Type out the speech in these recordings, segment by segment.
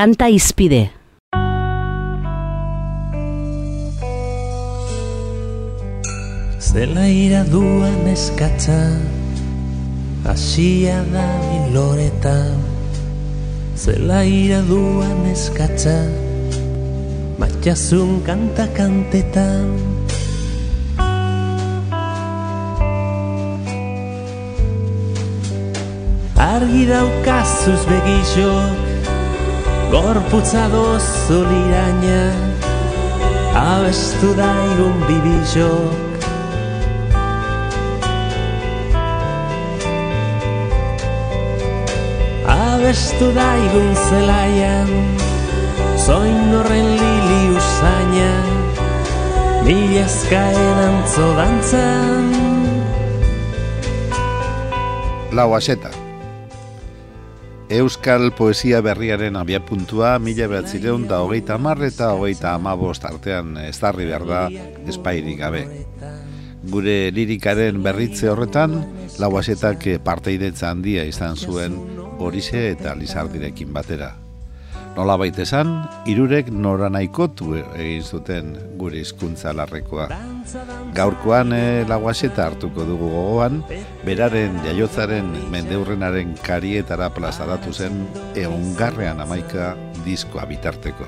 Kanta izpide. Zela ira duan eskatza Asia da miloreta Zela ira duan eskatza Matxazun kanta kantetan Argi daukazuz begixok Gorputza dozu liraina Abestu daigun bibixok Abestu daigun zelaian Zoin horren lili usaina Mila eskaeran zodantzan Lau aseta. Euskal poesia berriaren abiapuntua mila behatzireun da hogeita hamar eta hogeita hamabost artean ezarri behar da espairik gabe. Gure lirikaren berritze horretan, lau asetak parteidetza handia izan zuen horixe eta lizardirekin batera. Nola baitesan, irurek nora nahikotu egin zuten gure hizkuntza larrekoa. Gaurkoan e, laguaseta hartuko dugu gogoan, beraren jaiotzaren mendeurrenaren karietara plazaratu zen eongarrean amaika diskoa bitarteko.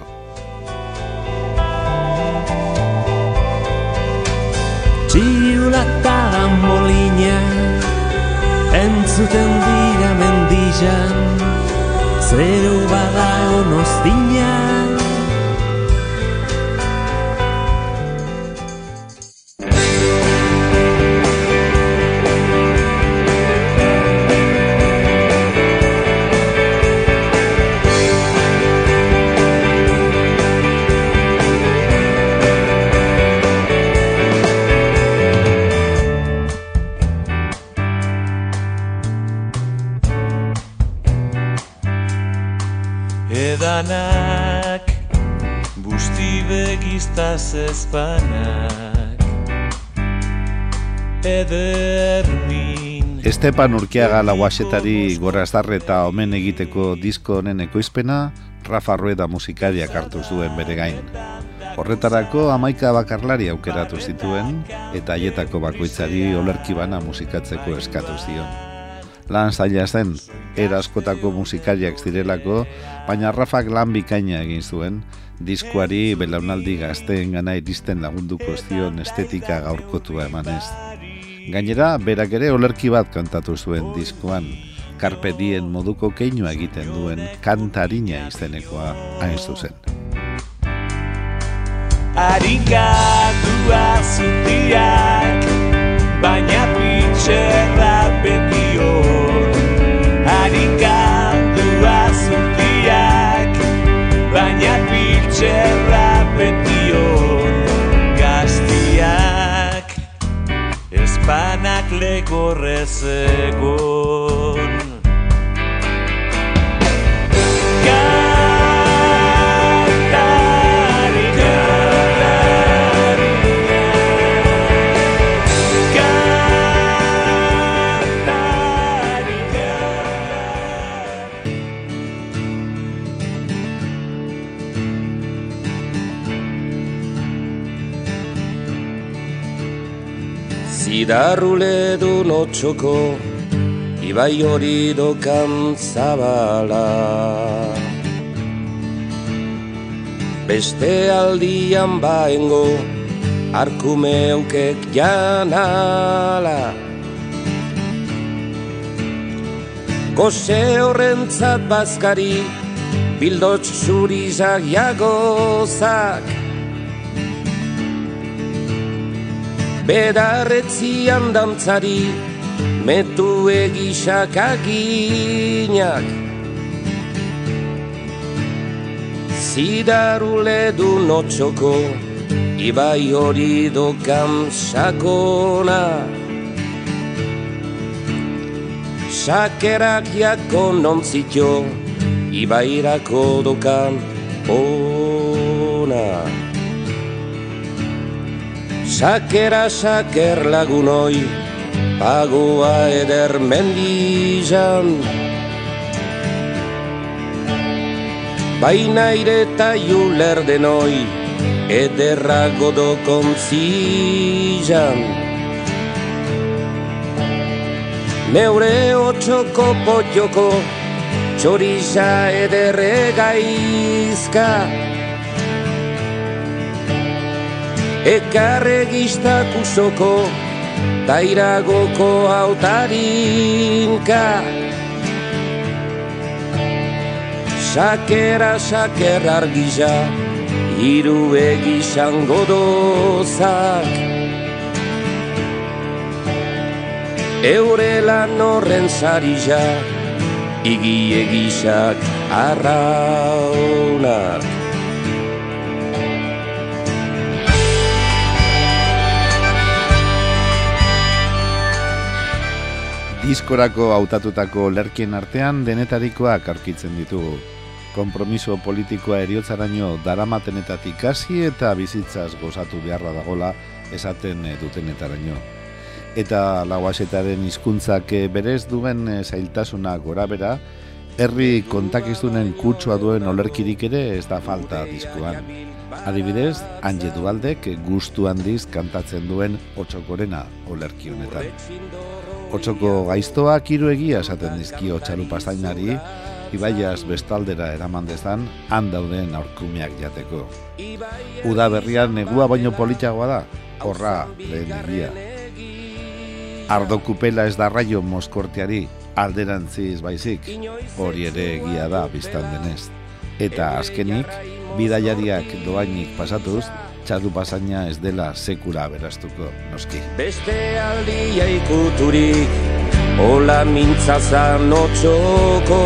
Txiulata da molina Entzuten dira mendizan Zeru bada onoztinan Edanak Busti begiztaz ezpanak Edermin Estepan Urkiaga lauasetari gorazdarre eta omen egiteko disko honen ekoizpena, Rafa Rueda musikariak hartu zuen bere gain. Horretarako amaika bakarlari aukeratu zituen eta haietako bakoitzari olerki bana musikatzeko eskatu zion. Lan zaila zen, eraskotako musikariak zirelako, baina Rafak lan bikaina egin zuen, diskuari belaunaldi gazteen gana iristen lagunduko zion estetika gaurkotua emanez. Gainera, berak ere olerki bat kantatu zuen diskuan, karpe dien moduko keinua egiten duen kantarina izenekoa hain zuzen. Arikatua zutiak corre según. Darule Notxoko Ibai hori dokan zabala. Beste aldian baengo Arkumeukek janala. Gose horrentzat bazkari Bildots zurizak jagozak. Bedarretzian dantzari Metu egisak aginak Zidarule du notxoko Ibai hori dokan sakona. Sakerak jako nontzitio Ibairako dokan ona. Sakera saker lagunoi Pagoa eder mendizan baina ireta juler denoi, ederra godo kontzizan. Neure otxoko potxoko, txoriza ederre gaizka. Ekarre giztak usoko, tairagoko autarinka. Sakera, sakera argiza, hiru egizan godozak. Eure lan horren igi egizak arraunak. Diskorako hautatutako lerkien artean denetarikoak aurkitzen ditugu. Kompromiso politikoa eriotzaraino daramatenetatik hasi eta bizitzaz gozatu beharra dagola esaten dutenetaraino. Eta lauasetaren hizkuntzak berez duen zailtasuna gora bera, herri kontakizunen kutsua duen olerkirik ere ez da falta diskoan. Adibidez, Ange Dualdek gustu handiz kantatzen duen otxokorena olerki honetan. Otsoko gaiztoak hiru egia esaten dizkio txalu pastainari, ibaiaz bestaldera eraman dezan, han dauden aurkumeak jateko. Uda berrian negua baino politxagoa da, horra lehen egia. Ardo kupela ez da raio moskorteari, alderantziz baizik, hori ere egia da biztan denez. Eta azkenik, bidaiariak doainik pasatuz, txadu pasaina ez dela sekura berastuko noski. Beste aldia ikuturik, hola mintzazan otxoko.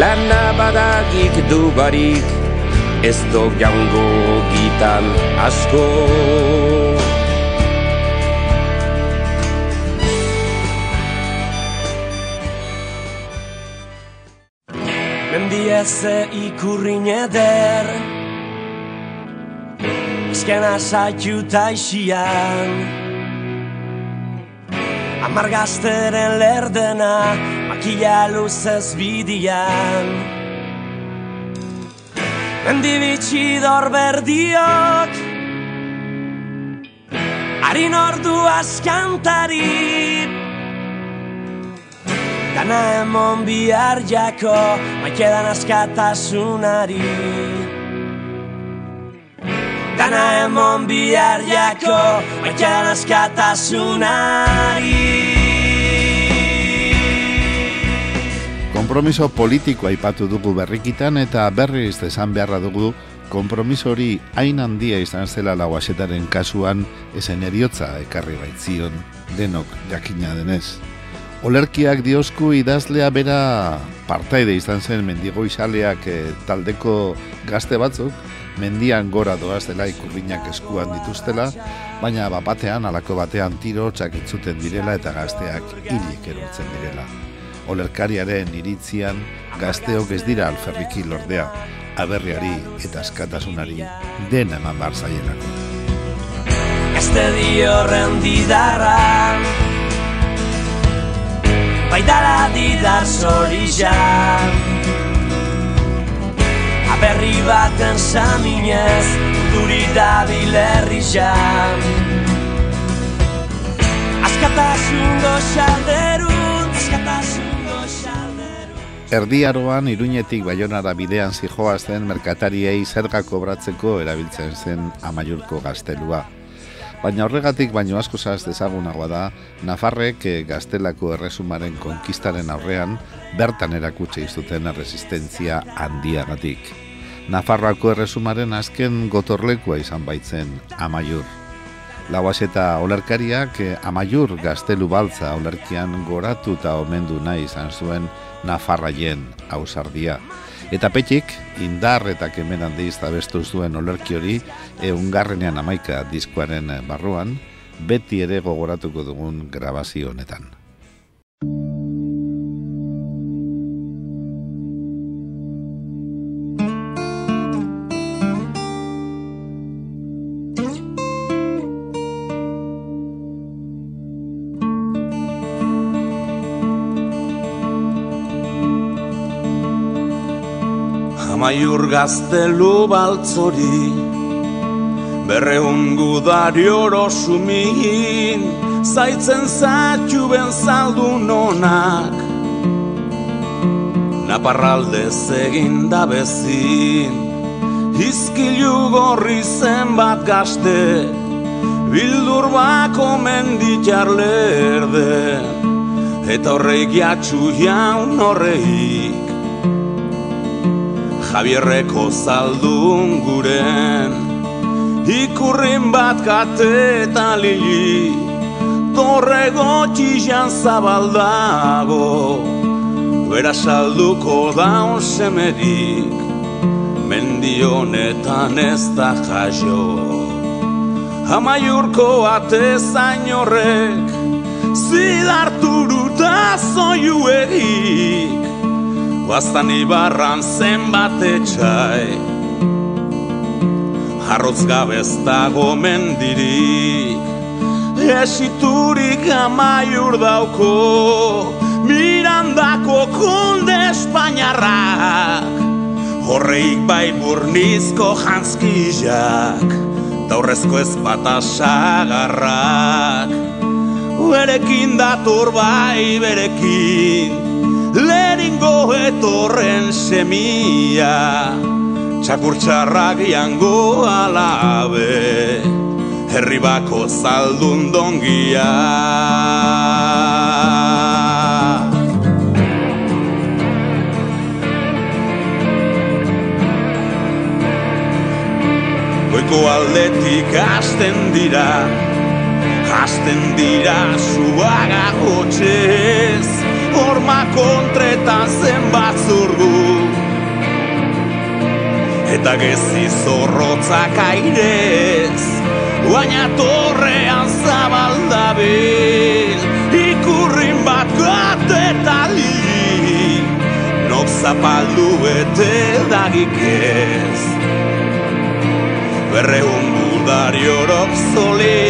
Lana badagik du barik, ez do jaungo gitan asko. Mendieze ikurrin eder Azkena zaitu taixian Amar lerdena Makila luzez bidian. Mendi bitxidor berdiok. Harin ordu askantari Dana emon bihar jako Maikedan askatasunari Dana emon bihar jako Maikedan askatasunari Kompromiso politikoa aipatu dugu berrikitan eta berriz esan beharra dugu kompromiso hori hain handia izan zela lauasetaren kasuan esen eriotza ekarri baitzion denok jakina denez. Olerkiak diosku idazlea bera partaide izan zen mendigo izaleak eh, taldeko gazte batzuk, mendian gora doaz dela ikurriñak eskuan dituztela, baina bapatean alako batean tiro txakitzuten direla eta gazteak hilik erortzen direla. Olerkariaren iritzian gazteok ez dira alferriki lordea, aberriari eta askatasunari dena eman bar zaielako. Este diorren didarra Baidara didar zorizan Aberri baten saminez Duri dabil herrizan Askatasun goxalderun Askatasun goxalderun. Erdiaroan iruñetik baionara bidean zijoazten merkatariei zerga kobratzeko erabiltzen zen amaiurko gaztelua. Baina horregatik baino asko zaz dezagunagoa da, Nafarrek eh, gaztelako erresumaren konkistaren aurrean bertan erakutse izuten resistentzia handiagatik. Nafarroako erresumaren azken gotorlekua izan baitzen amaiur. Lauaz eta olerkariak eh, amaiur gaztelu baltza olerkian goratu eta omendu nahi izan zuen Nafarraien ausardia. Eta petxik, indar eta kemen handiz abestu zuen olerki hori, eungarrenean amaika diskoaren barruan, beti ere gogoratuko dugun grabazio honetan. Amaiur gaztelu baltzori Berreun gudari oro sumin Zaitzen zatu ben zaldu nonak. Naparralde zegin da bezin Izkilu gorri zen bat gazte Bildur bako menditjar lerden Eta horreik jatxu jaun horreik Javierreko zaldun guren Ikurrin bat kate eta lili Torre gotxizan zabaldago Bera salduko daun semerik Mendionetan ez da jaio. Amaiurko ate zain horrek Zidarturuta zoiu egik Bastan ibarran zenbat etxai Arrotz gabez dago mendirik. Esiturik amaiur dauko Mirandako kunde Espainiarrak. Horreik bai burnizko janskizak Taurrezko ez bata sagarrak Berekin dator bai berekin Lehenengo etorren semia Txakurtxarrak jango alabe Herri bako zaldun dongia. Goiko aldetik hasten dira Hasten dira zuaga hotxez Horma kontretan zen bat zurgu Eta gezi zorrotzak airez Baina torrean zabaldabil Ikurrin bat gate eta li Nok zapaldu bete dagik ez. Berreun budari orok zoli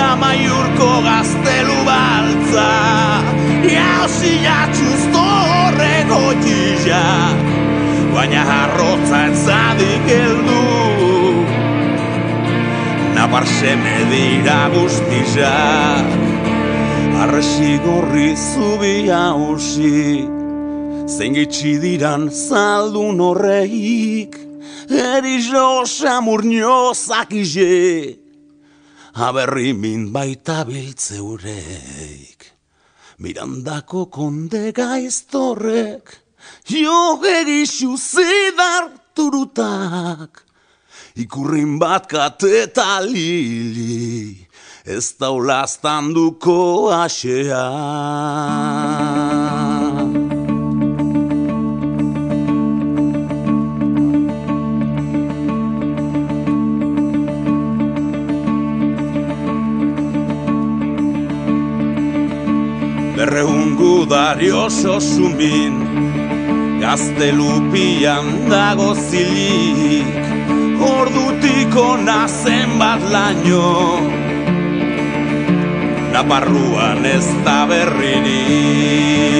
Amaiurko gaztelu baltza Baina harrotza etzadik eldu Napar seme dira guztizak Arresi gorri zubi hausi. Zengitsi diran zaldun horreik Erizo samurnio zakize Aberri min baita biltzeureik Mirandako konde gaiztorrek Jo egizu zidarturutak Ikurrin bat kateta lili Ez daulaztan duko asea. Berreun gudari oso zumbin Gaztelupian dago zilik Ordutiko nazen bat laino. Naparruan ez da berririk